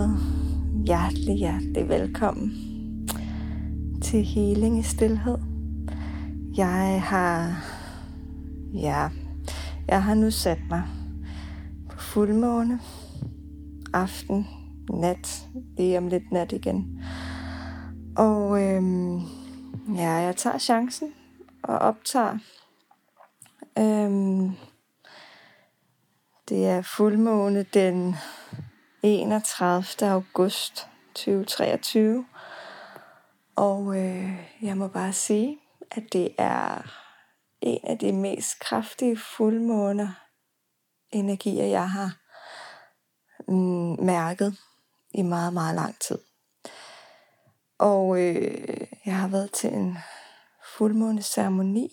God hjertelig, hjertelig velkommen til Healing i Stilhed. Jeg har, ja, jeg har nu sat mig på fuldmåne, aften, nat, lige om lidt nat igen. Og øhm, ja, jeg tager chancen og optager. Øhm, det er fuldmåne den 31. august 2023. Og øh, jeg må bare sige, at det er en af de mest kraftige fuldmåner energier, jeg har mm, mærket i meget, meget lang tid. Og øh, jeg har været til en fuldmåneceremoni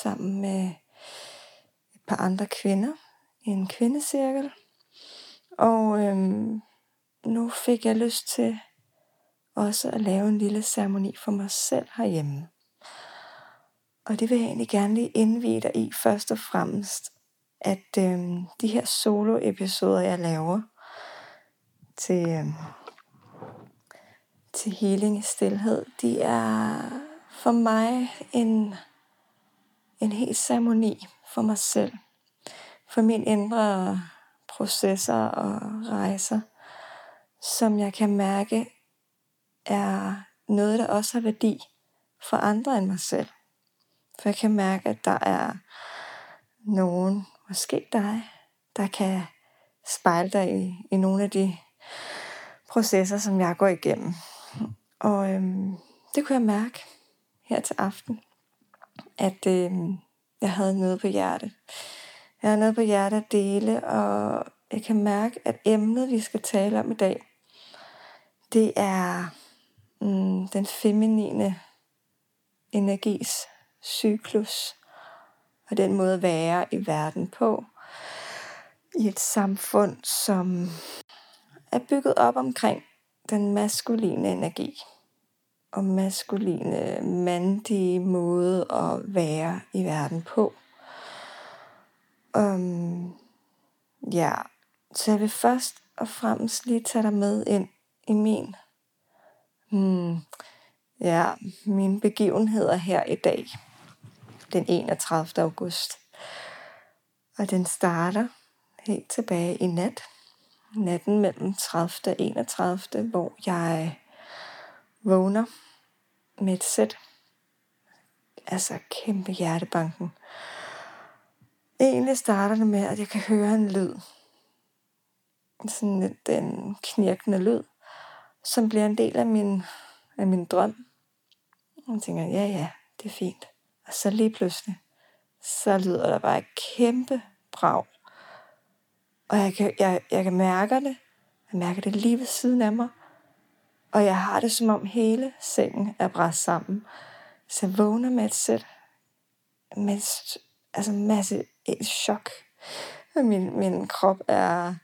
sammen med et par andre kvinder i en kvindecirkel. Og øhm, nu fik jeg lyst til også at lave en lille ceremoni for mig selv herhjemme. Og det vil jeg egentlig gerne lige indvide dig i først og fremmest, at øhm, de her solo-episoder, jeg laver til, øhm, til healing i stillhed, de er for mig en, en helt ceremoni for mig selv. For min indre processer og rejser, som jeg kan mærke er noget, der også har værdi for andre end mig selv. For jeg kan mærke, at der er nogen, måske dig, der kan spejle dig i, i nogle af de processer, som jeg går igennem. Og øhm, det kunne jeg mærke her til aften, at øhm, jeg havde noget på hjertet. Jeg havde noget på hjertet at dele, og jeg kan mærke, at emnet, vi skal tale om i dag, det er mm, den feminine energis cyklus, og den måde at være i verden på, i et samfund, som er bygget op omkring den maskuline energi og maskuline, mandige måde at være i verden på. Um, ja, så jeg vil først og fremmest lige tage dig med ind i min, hmm, ja, mine begivenheder her i dag, den 31. august. Og den starter helt tilbage i nat, natten mellem 30. og 31., hvor jeg vågner med et sæt, altså kæmpe hjertebanken. Egentlig starter det med, at jeg kan høre en lyd. Sådan lidt den knirkende lyd, som bliver en del af min, af min drøm. Og jeg tænker, ja ja, det er fint. Og så lige pludselig, så lyder der bare et kæmpe brag. Og jeg kan, jeg, jeg kan mærke det. Jeg mærker det lige ved siden af mig. Og jeg har det som om hele sengen er bræst sammen. Så jeg vågner med et sæt med altså masse et chok. Min, min krop er...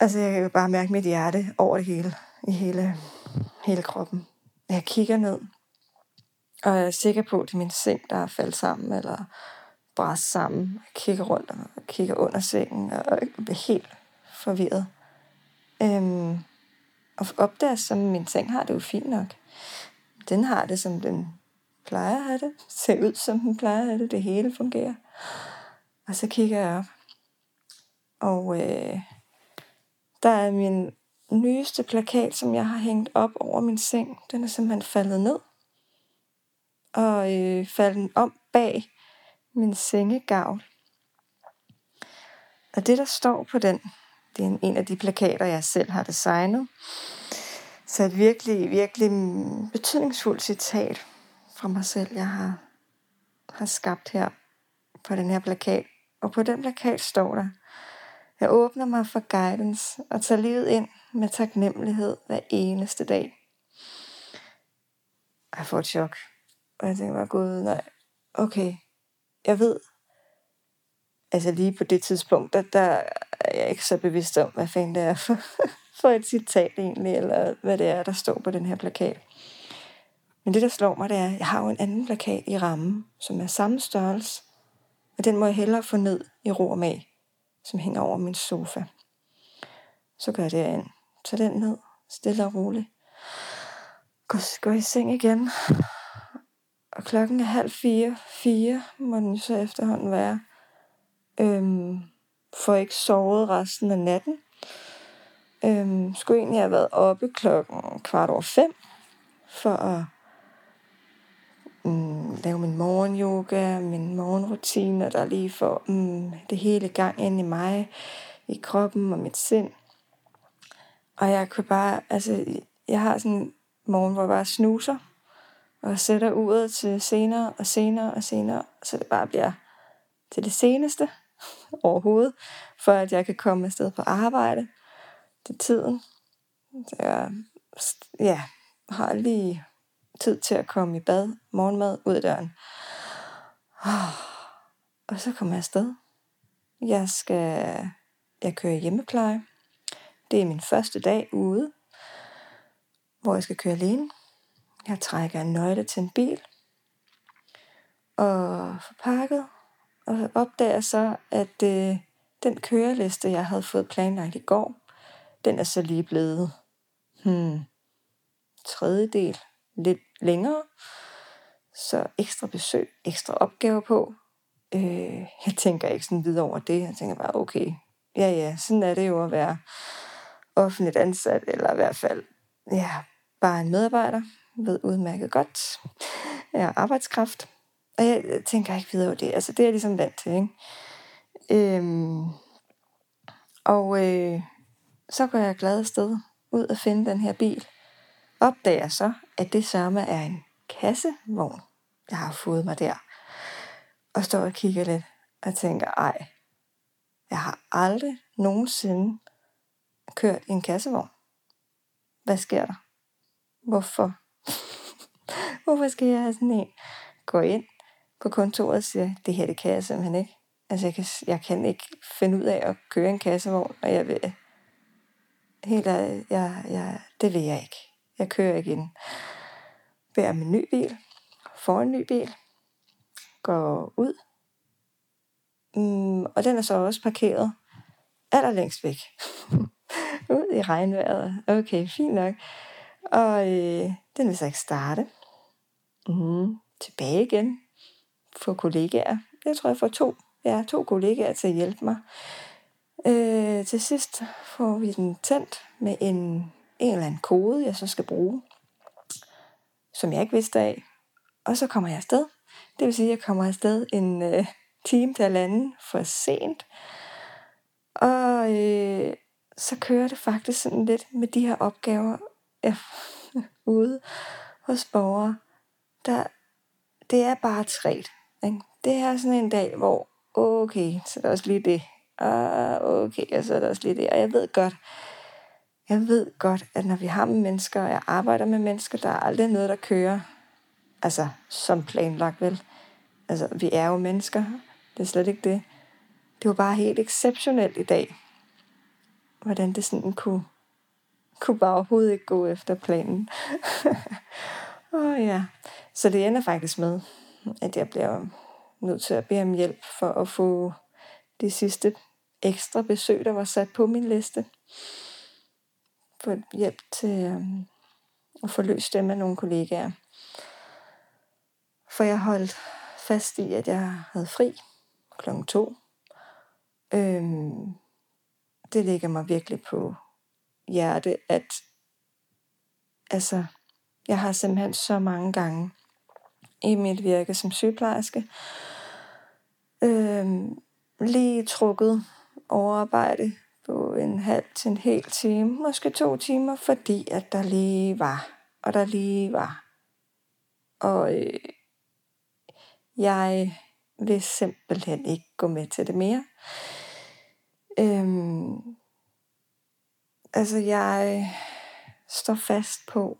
Altså, jeg kan bare mærke mit hjerte over det hele. I hele, hele kroppen. Jeg kigger ned. Og jeg er sikker på, at det er min seng, der er faldet sammen, eller bræst sammen. Jeg kigger rundt og kigger under sengen, og jeg bliver helt forvirret. Øhm, og opdager, som min seng har det jo fint nok. Den har det, som den plejer at have det. Ser ud, som den plejer at have det. Det hele fungerer. Og så kigger jeg op. Og øh, der er min nyeste plakat, som jeg har hængt op over min seng. Den er simpelthen faldet ned. Og øh, faldet om bag min sengegavl. Og det, der står på den, det er en af de plakater, jeg selv har designet. Så et virkelig, virkelig betydningsfuldt citat fra mig selv, jeg har, har skabt her på den her plakat. Og på den plakat står der, jeg åbner mig for guidance og tager livet ind med taknemmelighed hver eneste dag. Jeg får et chok. Og jeg tænker bare, gud, nej, okay, jeg ved, altså lige på det tidspunkt, der, der er jeg ikke så bevidst om, hvad fanden det er for, for et citat egentlig, eller hvad det er, der står på den her plakat. Men det, der slår mig, det er, at jeg har jo en anden plakat i rammen, som er samme størrelse, og den må jeg hellere få ned i ro og mag, som hænger over min sofa. Så går jeg derind. Tag den ned. Stille og roligt. Går, går i seng igen. Og klokken er halv fire. Fire må den så efterhånden være. Øhm, får ikke sovet resten af natten. Øhm, skulle egentlig have været oppe klokken kvart over fem. For at mm, lave min morgenyoga, min morgenrutine, der lige får mm, det hele gang ind i mig, i kroppen og mit sind. Og jeg kunne bare, altså, jeg har sådan en morgen, hvor jeg bare snuser, og sætter uret til senere og senere og senere, så det bare bliver til det seneste overhovedet, for at jeg kan komme afsted på arbejde til tiden. Så jeg ja, har lige tid til at komme i bad, morgenmad, ud af døren. Og så kommer jeg afsted. Jeg skal, jeg kører hjemmepleje. Det er min første dag ude, hvor jeg skal køre alene. Jeg trækker en nøgle til en bil og får pakket, og opdager så, at øh, den køreliste, jeg havde fået planlagt i går, den er så lige blevet hmm, tredjedel lidt længere. Så ekstra besøg, ekstra opgaver på. Øh, jeg tænker ikke sådan videre over det. Jeg tænker bare, okay, ja ja, sådan er det jo at være offentligt ansat, eller i hvert fald, ja, bare en medarbejder, ved udmærket godt. Jeg er arbejdskraft. Og jeg tænker ikke videre over det. Altså, det er jeg ligesom vant til, ikke? Øhm, og øh, så går jeg glad afsted ud og finde den her bil. Opdager så, at det samme er en kassevogn, jeg har fået mig der. Og står og kigger lidt og tænker, ej, jeg har aldrig nogensinde kørt i en kassevogn. Hvad sker der? Hvorfor? Hvorfor skal jeg have sådan en? Gå ind på kontoret og siger, det her det kan jeg simpelthen ikke. Altså jeg kan, jeg kan ikke finde ud af at køre en kassevogn, og jeg vil helt jeg, jeg, det vil jeg ikke. Jeg kører ind. Bærer min ny bil, får en ny bil, går ud, mm, og den er så også parkeret allerlængst væk. ud i regnvejret. Okay, fint nok. Og øh, den vil så ikke starte. Mm, tilbage igen. Få kollegaer. Jeg tror, jeg får to, ja, to kollegaer til at hjælpe mig. Øh, til sidst får vi den tændt med en, en eller anden kode, jeg så skal bruge, som jeg ikke vidste af. Og så kommer jeg afsted. Det vil sige, at jeg kommer afsted en øh, time til anden for sent. Og øh, så kører det faktisk sådan lidt med de her opgaver øh, ude hos borgere. Der, det er bare træt. Ikke? Det er sådan en dag, hvor okay, så er der også lige det. Og okay, og så er der også lige det. Og jeg ved godt, jeg ved godt, at når vi har med mennesker, og jeg arbejder med mennesker, der er aldrig noget, der kører, altså som planlagt vel. Altså, vi er jo mennesker, det er slet ikke det. Det var bare helt exceptionelt i dag, hvordan det sådan kunne, kunne bare overhovedet ikke gå efter planen. Åh oh, ja. Så det ender faktisk med, at jeg bliver nødt til at bede om hjælp for at få de sidste ekstra besøg, der var sat på min liste. Få hjælp til um, at få løst det med nogle kollegaer. For jeg holdt fast i, at jeg havde fri klokken to. Øhm, det ligger mig virkelig på hjerte, at altså, jeg har simpelthen så mange gange i mit virke som sygeplejerske øhm, lige trukket overarbejde på en halv til en hel time, måske to timer, fordi at der lige var, og der lige var. Og øh, jeg vil simpelthen ikke gå med til det mere. Øhm, altså jeg står fast på,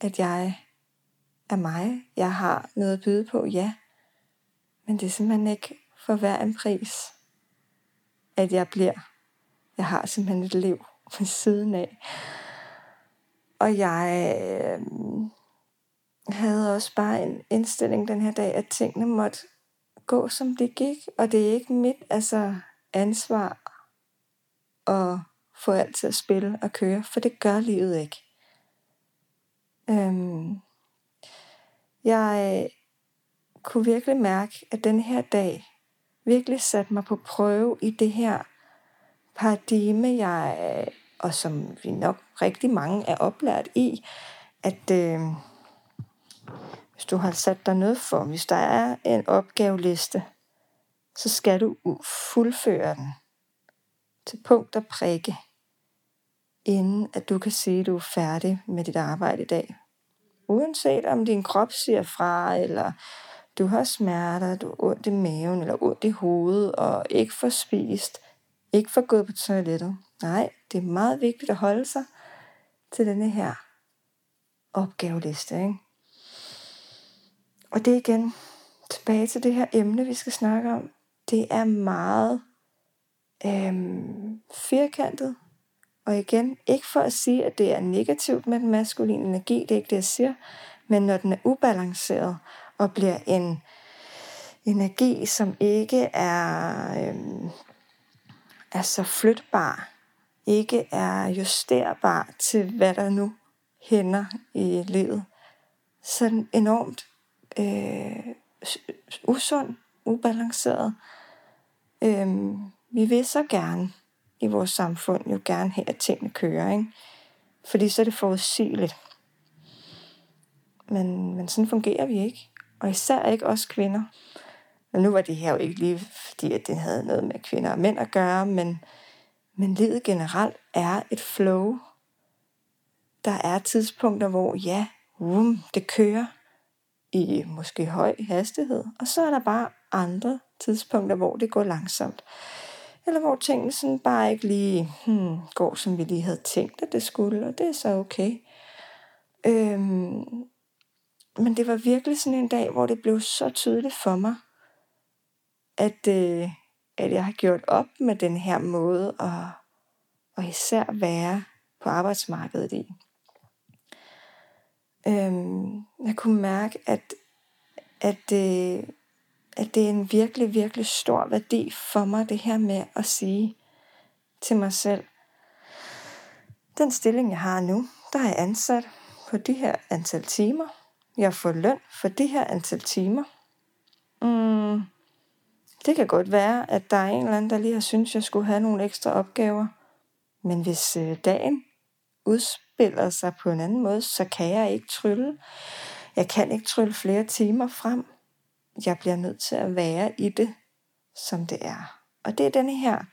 at jeg er mig. Jeg har noget at byde på, ja. Men det er simpelthen ikke for hver en pris, at jeg bliver. Jeg har simpelthen et liv ved siden af. Og jeg øh, havde også bare en indstilling den her dag, at tingene måtte gå, som det gik. Og det er ikke mit altså, ansvar at få alt til at spille og køre, for det gør livet ikke. Øhm, jeg øh, kunne virkelig mærke, at den her dag virkelig satte mig på prøve i det her paradigme, jeg, øh, og som vi nok rigtig mange er oplært i, at øh, hvis du har sat dig noget for, hvis der er en opgaveliste, så skal du fuldføre den til punkt og prikke, inden at du kan sige, at du er færdig med dit arbejde i dag. Uanset om din krop siger fra, eller du har smerter, du har ondt i maven, eller ondt i hovedet, og ikke får spist, ikke for gået på toilettet. Nej, det er meget vigtigt at holde sig til denne her opgaveliste. Ikke? Og det er igen tilbage til det her emne, vi skal snakke om. Det er meget øhm, firkantet. Og igen, ikke for at sige, at det er negativt med den maskuline energi, det er ikke det, jeg siger, men når den er ubalanceret og bliver en energi, som ikke er, øhm, er så flytbar, ikke er justerbar til, hvad der nu hænder i livet, så enormt øh, usund, ubalanceret. Øh, vi vil så gerne i vores samfund jo gerne have, at tingene kører, ikke? Fordi så er det forudsigeligt. Men, men sådan fungerer vi ikke. Og især ikke os kvinder. Og nu var det her jo ikke lige fordi, at det havde noget med kvinder og mænd at gøre, men, men livet generelt er et flow. Der er tidspunkter, hvor ja, um, det kører i måske høj hastighed, og så er der bare andre tidspunkter, hvor det går langsomt. Eller hvor tingene sådan bare ikke lige hmm, går, som vi lige havde tænkt, at det skulle, og det er så okay. Øhm, men det var virkelig sådan en dag, hvor det blev så tydeligt for mig, at, øh, at jeg har gjort op med den her måde at, at især være på arbejdsmarkedet i. Øhm, jeg kunne mærke, at, at, øh, at det er en virkelig, virkelig stor værdi for mig, det her med at sige til mig selv, den stilling, jeg har nu, der er jeg ansat på de her antal timer. Jeg får løn for det her antal timer. Mm, det kan godt være, at der er en eller anden, der lige har syntes, jeg skulle have nogle ekstra opgaver. Men hvis øh, dagen udspiller sig på en anden måde, så kan jeg ikke trylle. Jeg kan ikke trylle flere timer frem. Jeg bliver nødt til at være i det, som det er. Og det er denne her,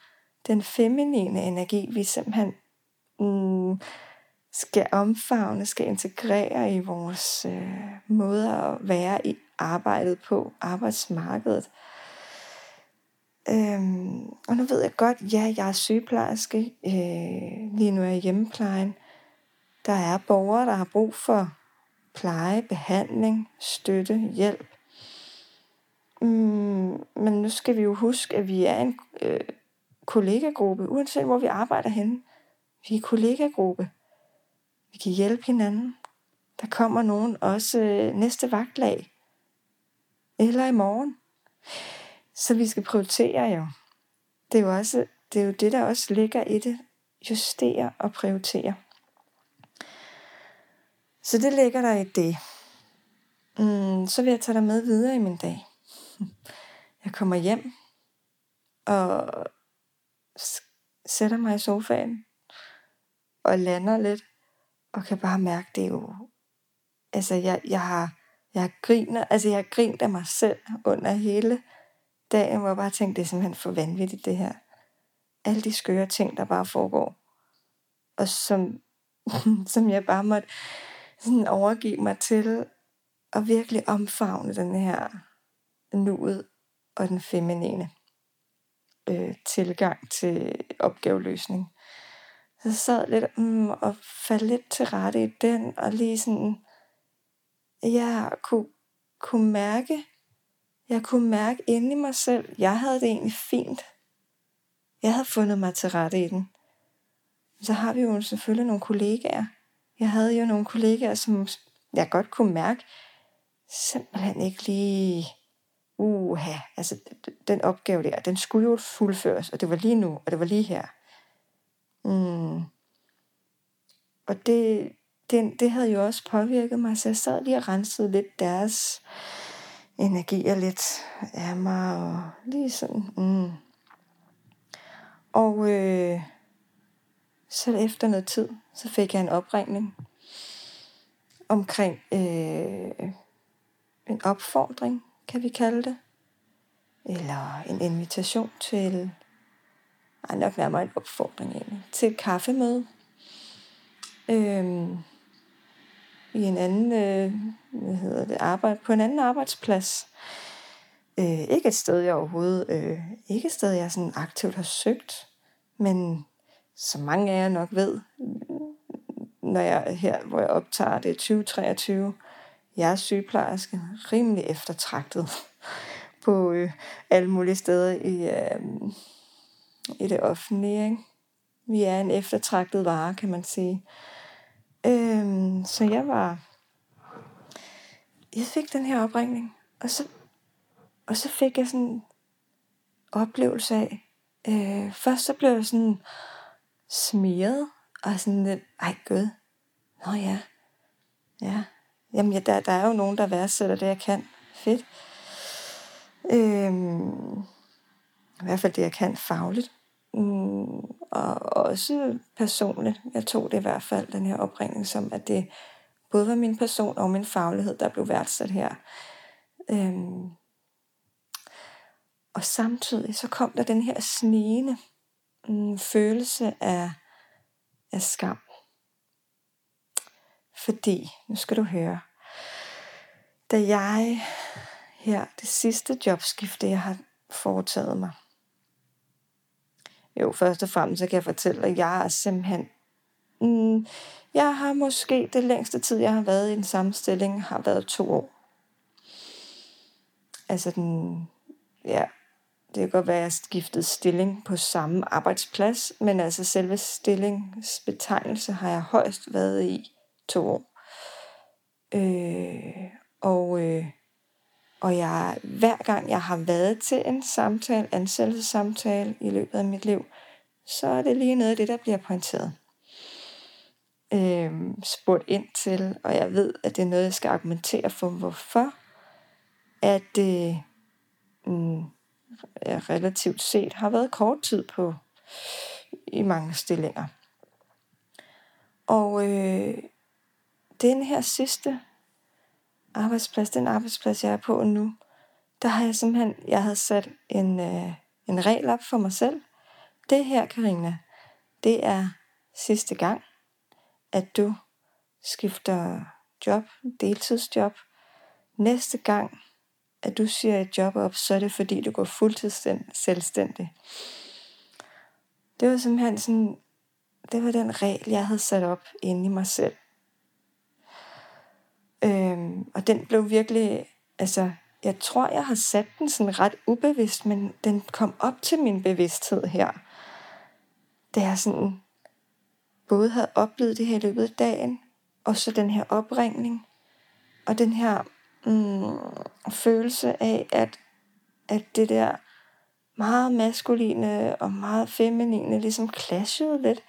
den feminine energi, vi simpelthen mm, skal omfavne, skal integrere i vores øh, måde at være i arbejdet på, arbejdsmarkedet. Øhm, og nu ved jeg godt, ja, jeg er sygeplejerske, øh, lige nu er jeg hjemmeplejen. Der er borgere, der har brug for pleje, behandling, støtte, hjælp. Mm, men nu skal vi jo huske, at vi er en øh, kollegagruppe, uanset hvor vi arbejder henne. Vi er en kollegagruppe. Vi kan hjælpe hinanden. Der kommer nogen også øh, næste vagtlag. Eller i morgen. Så vi skal prioritere jo. Det er jo, også, det er jo det, der også ligger i det. Justere og prioritere. Så det ligger der i det. Mm, så vil jeg tage dig med videre i min dag. Jeg kommer hjem og sætter mig i sofaen og lander lidt og kan bare mærke, det er jo... Altså, jeg, jeg har jeg griner, altså jeg har grint af mig selv under hele dagen, hvor jeg bare tænkte, det er simpelthen for vanvittigt det her. Alle de skøre ting, der bare foregår. Og som, som jeg bare måtte sådan overgive mig til at virkelig omfavne den her nuet og den feminine øh, tilgang til opgaveløsning. Så jeg sad lidt mm, og faldt lidt til rette i den, og lige sådan, ja, kunne, kunne mærke, jeg kunne mærke inde i mig selv, jeg havde det egentlig fint. Jeg havde fundet mig til rette i den. Så har vi jo selvfølgelig nogle kollegaer, jeg havde jo nogle kollegaer, som jeg godt kunne mærke, simpelthen ikke lige, uha, altså den opgave der, den skulle jo fuldføres, og det var lige nu, og det var lige her. Mm. Og det, det, det havde jo også påvirket mig, så jeg sad lige og rensede lidt deres energier lidt af mig, og lige sådan, mm. Og øh, så efter noget tid, så fik jeg en opringning omkring øh, en opfordring, kan vi kalde det. Eller en invitation til, ej nok nærmere en opfordring egentlig, til et kaffemøde. Øh, i en anden, øh, hvad hedder det, arbejde, på en anden arbejdsplads. Øh, ikke et sted, jeg overhovedet, øh, ikke et sted, jeg sådan aktivt har søgt, men som mange af jer nok ved, når jeg her, hvor jeg optager det 2023, jeg er sygeplejerske, rimelig eftertragtet på øh, alle mulige steder i, øh, i det offentlige. Ikke? Vi er en eftertragtet vare, kan man sige. Øh, så jeg var, jeg fik den her opringning, og så, og så fik jeg sådan en oplevelse af, øh, først så blev jeg sådan smiret, og sådan lidt, ej gud, nå ja, ja, jamen ja, der, der er jo nogen, der værdsætter det, jeg kan, fedt. Øhm, I hvert fald det, jeg kan fagligt. Mm, og også personligt. Jeg tog det i hvert fald, den her opringning, som at det både var min person og min faglighed, der blev værdsat her. Øhm, og samtidig så kom der den her snigende mm, følelse af, af skam. Fordi, nu skal du høre, da jeg her, det sidste jobskifte, jeg har foretaget mig, jo, først og fremmest så kan jeg fortælle, at jeg er simpelthen... Mm, jeg har måske det længste tid, jeg har været i en samme stilling, har været to år. Altså den... Ja, det kan godt være, at jeg har skiftet stilling på samme arbejdsplads, men altså selve stillingsbetegnelse har jeg højst været i to år. Øh, og, øh, og jeg, hver gang jeg har været til en samtale, ansættelsessamtale i løbet af mit liv, så er det lige noget af det, der bliver pointeret. Øhm, spurgt ind til, og jeg ved, at det er noget, jeg skal argumentere for, hvorfor. At det mm, relativt set har været kort tid på i mange stillinger. Og øh, den her sidste arbejdsplads, den arbejdsplads, jeg er på nu, der har jeg simpelthen, jeg havde sat en, øh, en regel op for mig selv. Det her, Karina, det er sidste gang, at du skifter job, deltidsjob. Næste gang, at du siger et job op, så er det fordi, du går fuldtids selvstændig. Det var simpelthen sådan, det var den regel, jeg havde sat op inde i mig selv. Øhm, og den blev virkelig, altså, jeg tror, jeg har sat den sådan ret ubevidst, men den kom op til min bevidsthed her. Da jeg sådan både havde oplevet det her i løbet af dagen, og så den her opringning, og den her mm, følelse af, at, at det der meget maskuline og meget feminine ligesom clashede lidt.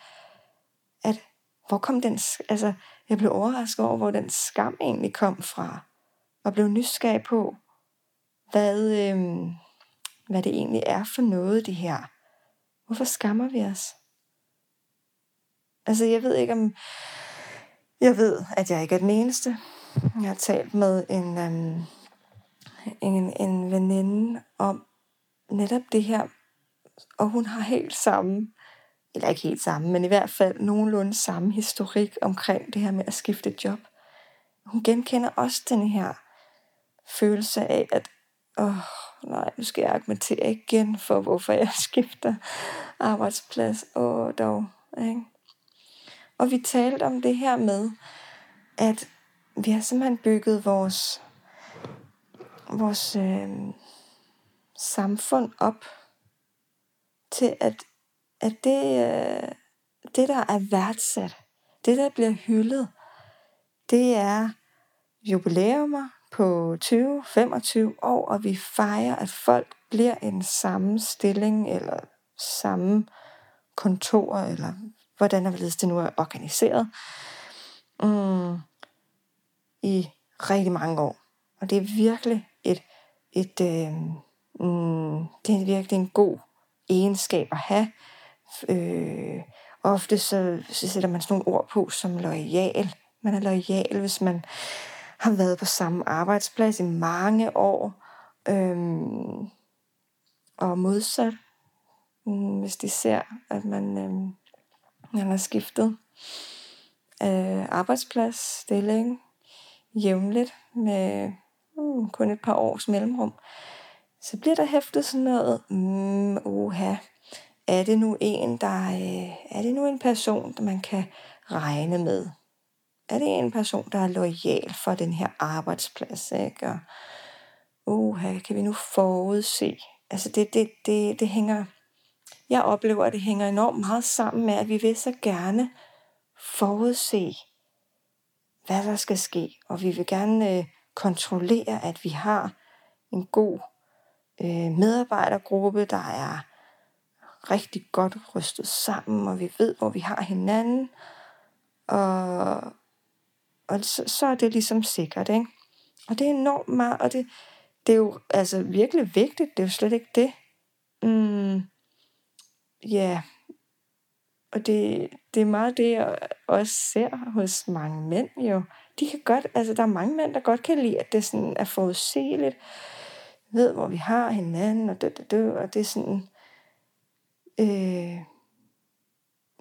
At hvor kom den, altså jeg blev overrasket over, hvor den skam egentlig kom fra. Og blev nysgerrig på, hvad, øhm, hvad det egentlig er for noget, det her. Hvorfor skammer vi os? Altså, jeg ved ikke om... Jeg ved, at jeg ikke er den eneste. Jeg har talt med en, øhm, en, en veninde om netop det her, og hun har helt samme eller ikke helt samme, men i hvert fald nogenlunde samme historik omkring det her med at skifte job. Hun genkender også den her følelse af, at åh, nej, nu skal jeg argumentere igen for, hvorfor jeg skifter arbejdsplads. Åh, dog. Ikke? Og vi talte om det her med, at vi har simpelthen bygget vores, vores øh, samfund op til, at at det, øh, det, der er værdsat, det, der bliver hyldet, det er jubilæumer på 20-25 år, og vi fejrer, at folk bliver en samme stilling, eller samme kontor, eller hvordan det nu er organiseret, mm, i rigtig mange år. Og det er virkelig et, et øh, mm, det er virkelig en god egenskab at have. Øh, ofte så, så sætter man sådan nogle ord på som lojal. Man er lojal, hvis man har været på samme arbejdsplads i mange år. Øhm, og modsat, mm, hvis de ser, at man, øhm, man har skiftet øh, arbejdsplads, stilling, jævnligt med mm, kun et par års mellemrum, så bliver der hæftet sådan noget, mm, uha, er det nu en, der øh, er det nu en person, der man kan regne med? Er det en person, der er lojal for den her arbejdsplads? Ikke? Og, uh, kan vi nu forudse? Altså det, det, det, det hænger, jeg oplever, at det hænger enormt meget sammen med, at vi vil så gerne forudse, hvad der skal ske. Og vi vil gerne øh, kontrollere, at vi har en god øh, medarbejdergruppe, der er rigtig godt rystet sammen, og vi ved, hvor vi har hinanden. Og, og så, så er det ligesom sikkert, ikke? Og det er enormt meget, og det, det er jo altså virkelig vigtigt, det er jo slet ikke det. Mm, ja, yeah. og det, det er meget det, jeg også ser hos mange mænd jo. De kan godt, altså der er mange mænd, der godt kan lide, at det sådan er forudsigeligt, ved, hvor vi har hinanden, og det, det, det, og det er sådan, Øh,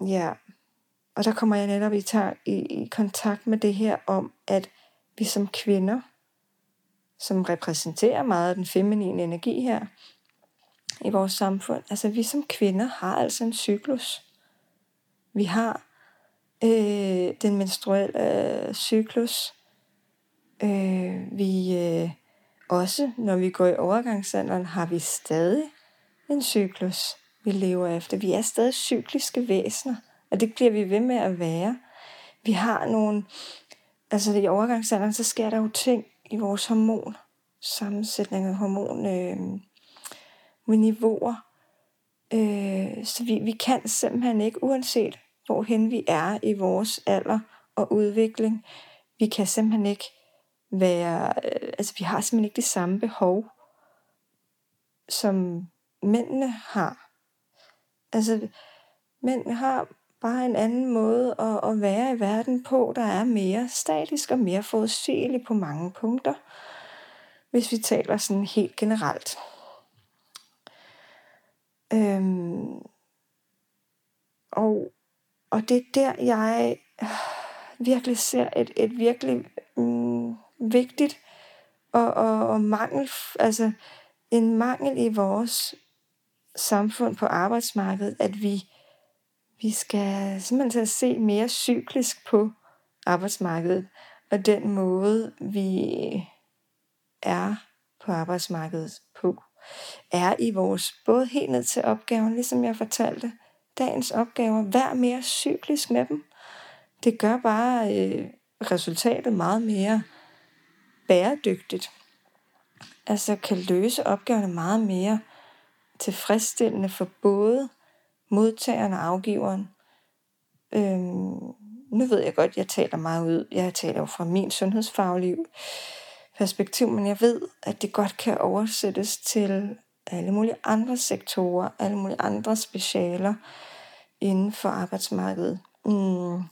ja, og der kommer jeg netop i, i, i kontakt med det her om, at vi som kvinder, som repræsenterer meget af den feminine energi her i vores samfund, altså vi som kvinder har altså en cyklus. Vi har øh, den menstruelle øh, cyklus. Øh, vi øh, også, når vi går i overgangsalderen, har vi stadig en cyklus vi lever efter. Vi er stadig cykliske væsener, og det bliver vi ved med at være. Vi har nogle, altså i overgangsalderen, så sker der jo ting i vores hormon, sammensætning af hormon, øh, med niveauer. Øh, så vi, vi kan simpelthen ikke, uanset hvorhen vi er i vores alder og udvikling, vi kan simpelthen ikke være, øh, altså vi har simpelthen ikke det samme behov, som mændene har. Altså, mænd har bare en anden måde at, at være i verden på, der er mere statisk og mere forudsigelig på mange punkter, hvis vi taler sådan helt generelt. Øhm, og, og det er der, jeg virkelig ser et, et virkelig mm, vigtigt og, og, og mangel, altså en mangel i vores samfund på arbejdsmarkedet, at vi, vi skal simpelthen til at se mere cyklisk på arbejdsmarkedet, og den måde, vi er på arbejdsmarkedet på, er i vores, både helt ned til opgaven, ligesom jeg fortalte, dagens opgaver, vær mere cyklisk med dem. Det gør bare øh, resultatet meget mere bæredygtigt. Altså kan løse opgaverne meget mere tilfredsstillende for både modtageren og afgiveren. Øhm, nu ved jeg godt, jeg taler meget ud. Jeg taler jo fra min sundhedsfaglige perspektiv, men jeg ved, at det godt kan oversættes til alle mulige andre sektorer, alle mulige andre specialer inden for arbejdsmarkedet. Mm.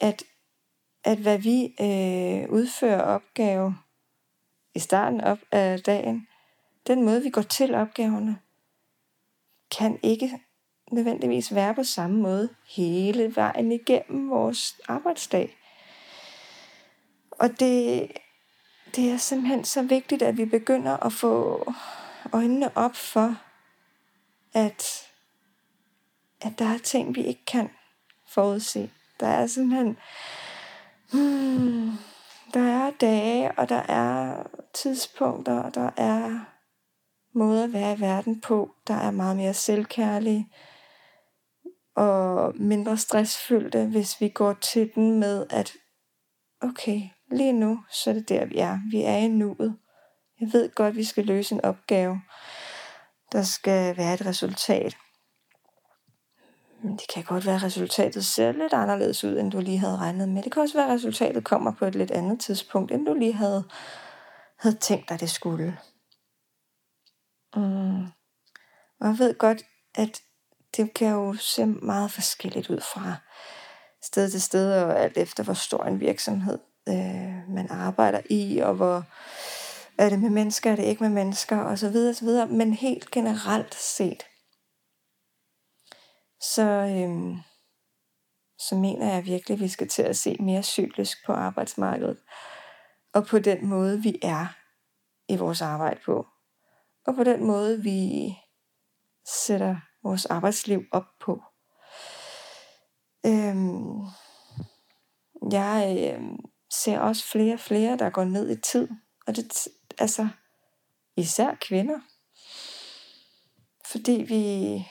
At, at hvad vi øh, udfører opgave i starten op af dagen, den måde, vi går til opgaverne, kan ikke nødvendigvis være på samme måde hele vejen igennem vores arbejdsdag. Og det, det er simpelthen så vigtigt, at vi begynder at få øjnene op for, at, at der er ting, vi ikke kan forudse. Der er simpelthen, hmm, der er dage, og der er tidspunkter, og der er måde at være i verden på, der er meget mere selvkærlige og mindre stressfyldte, hvis vi går til den med, at okay, lige nu, så er det der, vi er. Vi er i nuet. Jeg ved godt, at vi skal løse en opgave. Der skal være et resultat. Men det kan godt være, at resultatet ser lidt anderledes ud, end du lige havde regnet med. Det kan også være, at resultatet kommer på et lidt andet tidspunkt, end du lige havde, havde tænkt dig, det skulle. Mm. Og jeg ved godt, at det kan jo se meget forskelligt ud fra sted til sted, og alt efter hvor stor en virksomhed øh, man arbejder i, og hvor er det med mennesker, er det ikke med mennesker, og så videre, og så videre. Men helt generelt set, så, øh, så mener jeg virkelig, at vi skal til at se mere cyklisk på arbejdsmarkedet, og på den måde, vi er i vores arbejde på, og på den måde, vi sætter vores arbejdsliv op på. Øhm, jeg øhm, ser også flere og flere, der går ned i tid. Og det altså især kvinder. Fordi vi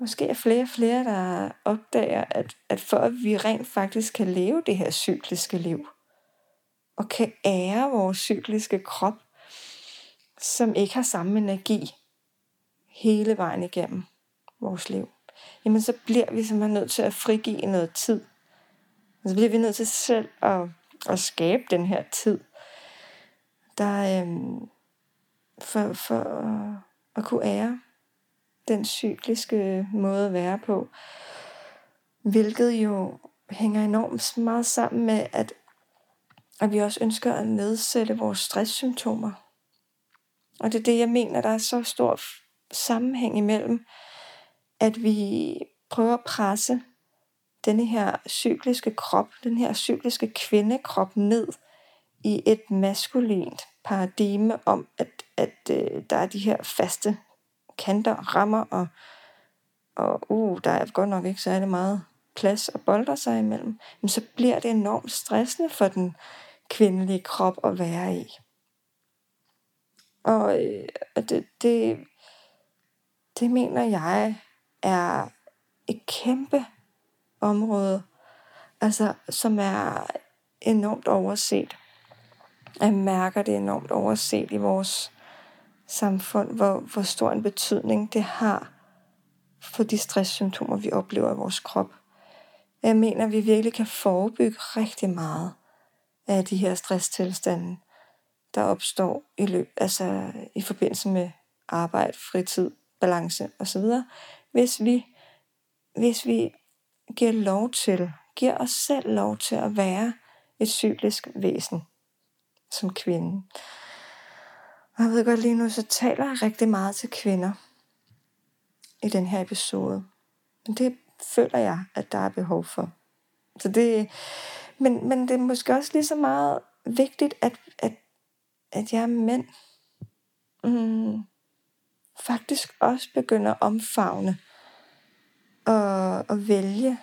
måske er flere og flere, der opdager, at, at for at vi rent faktisk kan leve det her cykliske liv, og kan ære vores cykliske krop, som ikke har samme energi hele vejen igennem vores liv, jamen så bliver vi simpelthen nødt til at frigive noget tid. Altså, så bliver vi nødt til selv at, at skabe den her tid, der øhm, for, for at, at kunne ære den cykliske måde at være på. Hvilket jo hænger enormt meget sammen med, at, at vi også ønsker at nedsætte vores stresssymptomer. Og det er det, jeg mener, der er så stor sammenhæng imellem, at vi prøver at presse denne her cykliske krop, den her cykliske kvindekrop ned i et maskulint paradigme om, at, at øh, der er de her faste kanter, rammer, og, og uh, der er godt nok ikke særlig meget plads og bolder sig imellem, men så bliver det enormt stressende for den kvindelige krop at være i. Og øh, det, det, det mener jeg er et kæmpe område, altså som er enormt overset. Jeg mærker det enormt overset i vores samfund, hvor, hvor stor en betydning det har for de stresssymptomer, vi oplever i vores krop. Jeg mener, at vi virkelig kan forebygge rigtig meget af de her stresstilstande, der opstår i løb, altså i forbindelse med arbejde, fritid, balance osv., hvis vi, hvis vi giver lov til, giver os selv lov til at være et cyklisk væsen som kvinde. Og jeg ved godt lige nu, så taler jeg rigtig meget til kvinder i den her episode. Men det føler jeg, at der er behov for. Så det, men, men det er måske også lige så meget vigtigt, at, at, at jeg er mænd. Mm, faktisk også begynder at omfavne og, og vælge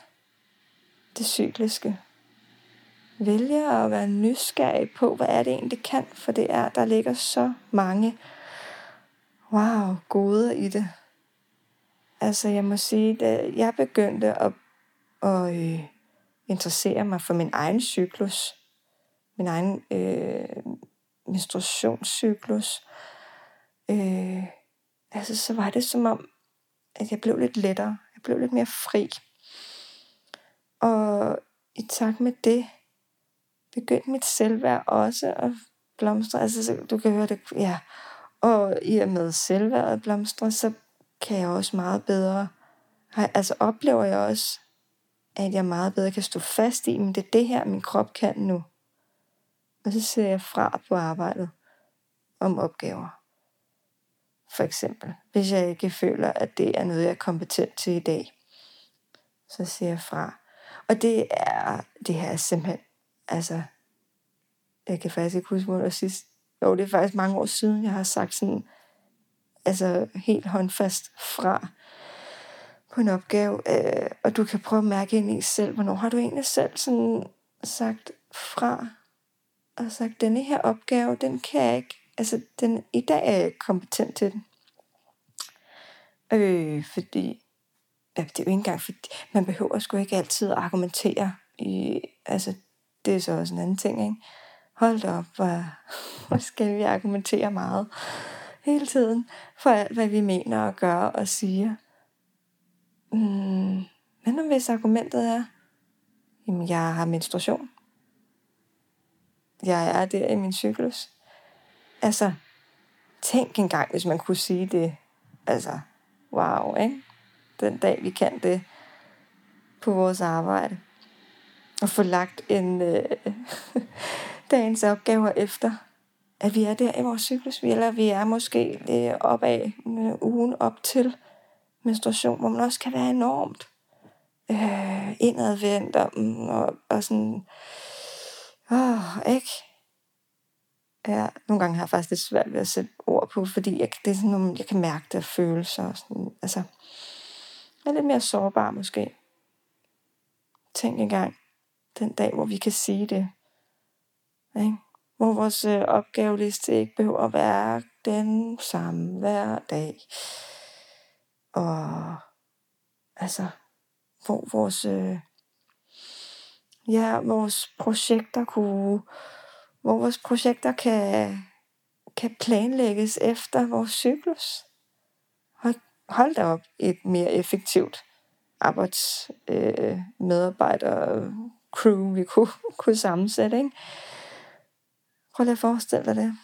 det cykliske. Vælge at være nysgerrig på, hvad er det egentlig kan, for det er, der ligger så mange wow, gode i det. Altså jeg må sige, at jeg begyndte at, at øh, interessere mig for min egen cyklus, min egen øh, menstruationscyklus, øh, altså så var det som om, at jeg blev lidt lettere. Jeg blev lidt mere fri. Og i takt med det, begyndte mit selvværd også at blomstre. Altså, så du kan høre det, ja. Og i og med selvværdet blomstre, så kan jeg også meget bedre, altså oplever jeg også, at jeg meget bedre kan stå fast i, men det er det her, min krop kan nu. Og så ser jeg fra på arbejdet om opgaver. For eksempel, hvis jeg ikke føler, at det er noget, jeg er kompetent til i dag, så siger jeg fra. Og det er, det her er simpelthen, altså, jeg kan faktisk ikke huske, hvornår sidst, jo, det er faktisk mange år siden, jeg har sagt sådan, altså helt håndfast fra på en opgave, øh, og du kan prøve at mærke ind i selv, hvornår har du egentlig selv sådan sagt fra, og sagt, denne her opgave, den kan jeg ikke, altså den, i dag er jeg kompetent til den. Øh, fordi, ja, det er jo ikke engang, fordi man behøver sgu ikke altid at argumentere. I, altså, det er så også en anden ting, ikke? Hold da op, hvor, hvor skal vi argumentere meget hele tiden for alt, hvad vi mener og gør og siger. Mm, men nu hvis argumentet er, jamen jeg har menstruation. Jeg er der i min cyklus. Altså, tænk engang, hvis man kunne sige det. Altså, wow, ikke? Den dag, vi kan det på vores arbejde. Og få lagt en øh, dagens opgaver efter, at vi er der i vores cyklus, eller vi er måske øh, opad øh, ugen op til menstruation, hvor man også kan være enormt øh, indadvendt og, og, og sådan, åh, ikke? Ja, nogle gange har jeg faktisk lidt svært ved at sætte ord på, fordi jeg, det er sådan nogle, jeg kan mærke det af følelser. Og sådan, altså, jeg er lidt mere sårbar måske. Tænk engang den dag, hvor vi kan sige det. Ikke? Hvor vores øh, opgaveliste ikke behøver at være den samme hver dag. Og altså, hvor vores, øh, ja, vores projekter kunne, hvor vores projekter kan, kan planlægges efter vores cyklus. Hold, hold da op et mere effektivt arbejds øh, medarbejder crew, vi kunne, kunne sammensætte. Ikke? Prøv lige at forestille dig det.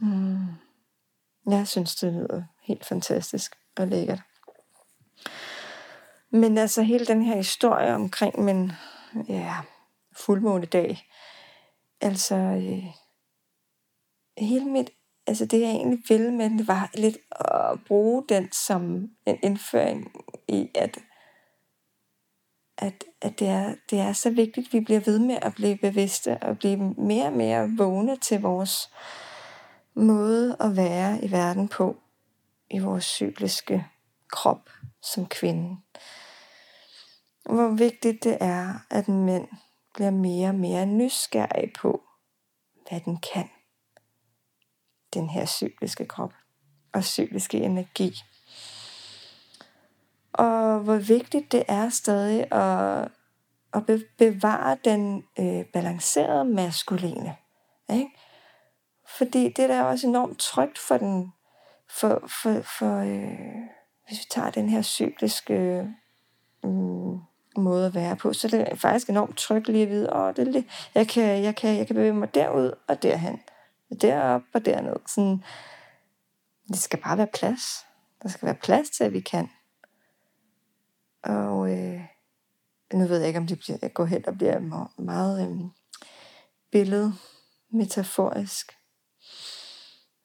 Mm. Jeg synes, det lyder helt fantastisk og lækkert. Men altså hele den her historie omkring min ja, fuldmånedag, altså øh, hele mit, altså det jeg egentlig ville med det var lidt at bruge den som en indføring i, at, at, at det, er, det er så vigtigt, at vi bliver ved med at blive bevidste og blive mere og mere vågne til vores måde at være i verden på, i vores cykliske krop som kvinde hvor vigtigt det er, at mænd bliver mere og mere nysgerrige på, hvad den kan. Den her cykliske krop og cykliske energi. Og hvor vigtigt det er stadig at, at bevare den øh, balancerede maskuline. Ikke? Fordi det der er også enormt trygt for den, for, for, for øh, hvis vi tager den her cykliske øh, måde at være på. Så det er faktisk enormt trygt lige at vide, åh, det er lidt, jeg, kan, jeg, kan, jeg kan bevæge mig derud og derhen. Derop og derned. Sådan, det skal bare være plads. Der skal være plads til, at vi kan. Og øh, nu ved jeg ikke, om det bliver, jeg går hen og bliver meget, øh, billede metaforisk.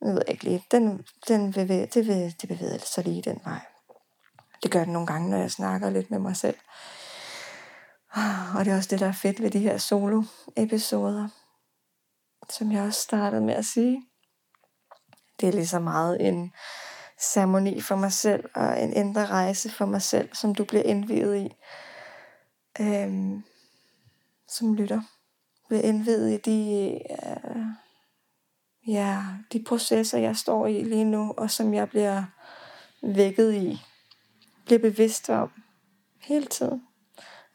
Jeg ved ikke lige. Den, den bevæger, det, vil, det bevæger sig lige den vej. Det gør det nogle gange, når jeg snakker lidt med mig selv. Og det er også det, der er fedt ved de her solo-episoder, som jeg også startede med at sige. Det er lige så meget en ceremoni for mig selv, og en indre rejse for mig selv, som du bliver indvidet i, øhm, som lytter. Bliver indvidet i de, øh, ja, de processer, jeg står i lige nu, og som jeg bliver vækket i. Bliver bevidst om hele tiden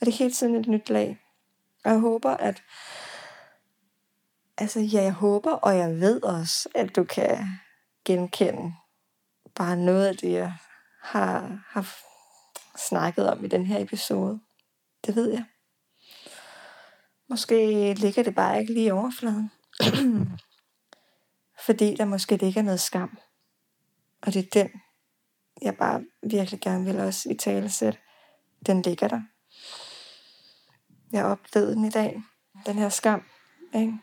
er det hele tiden et nyt lag. Og jeg håber, at Altså, ja, jeg håber, og jeg ved også, at du kan genkende bare noget af det, jeg har, har snakket om i den her episode. Det ved jeg. Måske ligger det bare ikke lige i overfladen. Fordi der måske ligger noget skam. Og det er den, jeg bare virkelig gerne vil også i tale sætte. Den ligger der. Jeg oplevede den i dag. Den her skam. Ikke?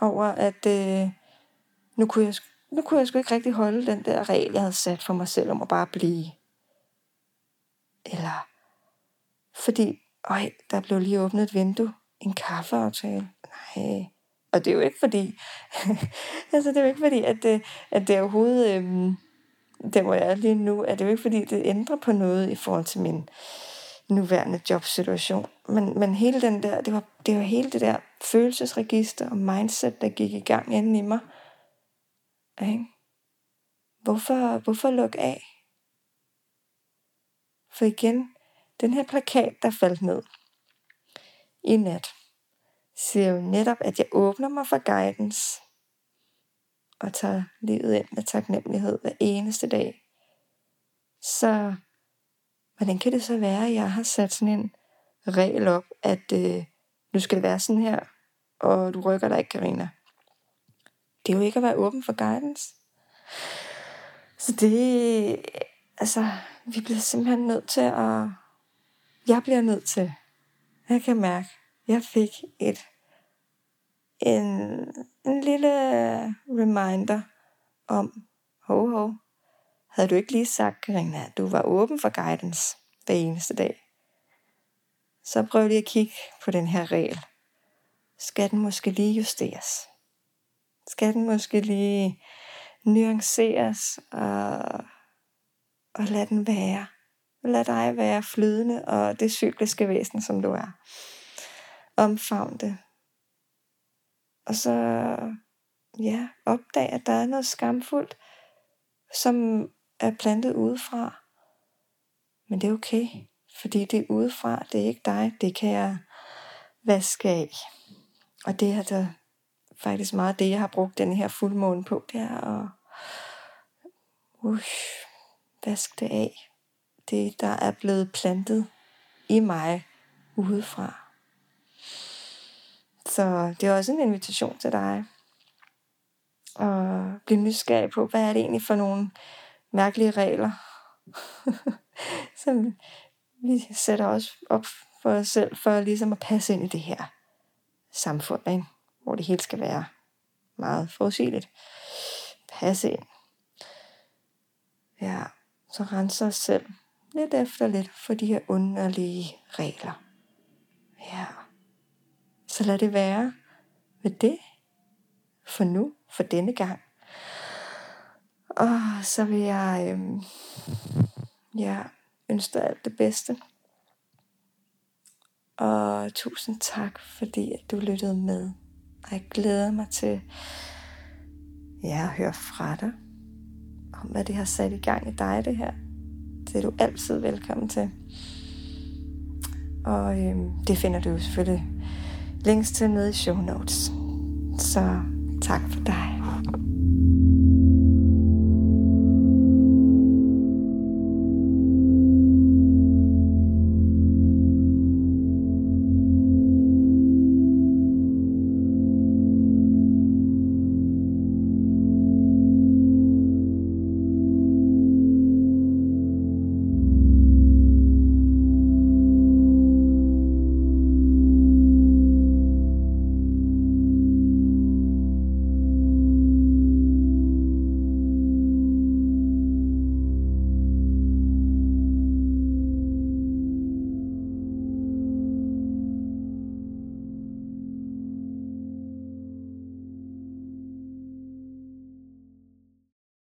Over at øh, nu, kunne jeg, nu kunne jeg sgu ikke rigtig holde den der regel, jeg havde sat for mig selv om at bare blive. Eller fordi, øj, der blev lige åbnet et vindue. En kaffeaftale. Nej. Og det er jo ikke fordi, altså det er jo ikke fordi, at det, at det overhovedet, øhm, der hvor jeg er lige nu, at det er jo ikke fordi, det ændrer på noget i forhold til min, nuværende jobsituation. Men, men hele den der, det var, det var hele det der følelsesregister og mindset, der gik i gang inden i mig. Ikke? Hvorfor, hvorfor lukke af? For igen, den her plakat, der faldt ned i nat, siger jo netop, at jeg åbner mig for guidance og tager livet ind med taknemmelighed hver eneste dag. Så hvordan kan det så være, at jeg har sat sådan en regel op, at øh, nu skal det være sådan her, og du rykker dig ikke, Karina. Det er jo ikke at være åben for guidance. Så det, altså, vi bliver simpelthen nødt til at, jeg bliver nødt til, jeg kan mærke, jeg fik et, en, en lille reminder om, ho ho, havde du ikke lige sagt, Karina, at du var åben for guidance hver eneste dag? Så prøv lige at kigge på den her regel. Skal den måske lige justeres? Skal den måske lige nuanceres og, og lad den være? Lad dig være flydende og det cykliske væsen, som du er. Omfavn det. Og så ja, opdag, at der er noget skamfuldt, som er plantet udefra. Men det er okay, fordi det er udefra, det er ikke dig, det kan jeg vaske af. Og det er der faktisk meget det, jeg har brugt den her fuldmåne på, det er at uh, vaske det af. Det, der er blevet plantet i mig udefra. Så det er også en invitation til dig. Og blive nysgerrig på, hvad er det egentlig for nogle mærkelige regler, som vi sætter os op for os selv, for ligesom at passe ind i det her samfund, ikke? hvor det hele skal være meget forudsigeligt. Passe ind. Ja, så renser os selv lidt efter lidt for de her underlige regler. Ja, så lad det være med det for nu, for denne gang. Og så vil jeg øhm, ja, ønske dig alt det bedste. Og tusind tak, fordi at du lyttede med. Og jeg glæder mig til ja, at høre fra dig, om hvad det har sat i gang i dig, det her. Det er du altid velkommen til. Og øhm, det finder du selvfølgelig links til nede i show notes. Så tak for dig.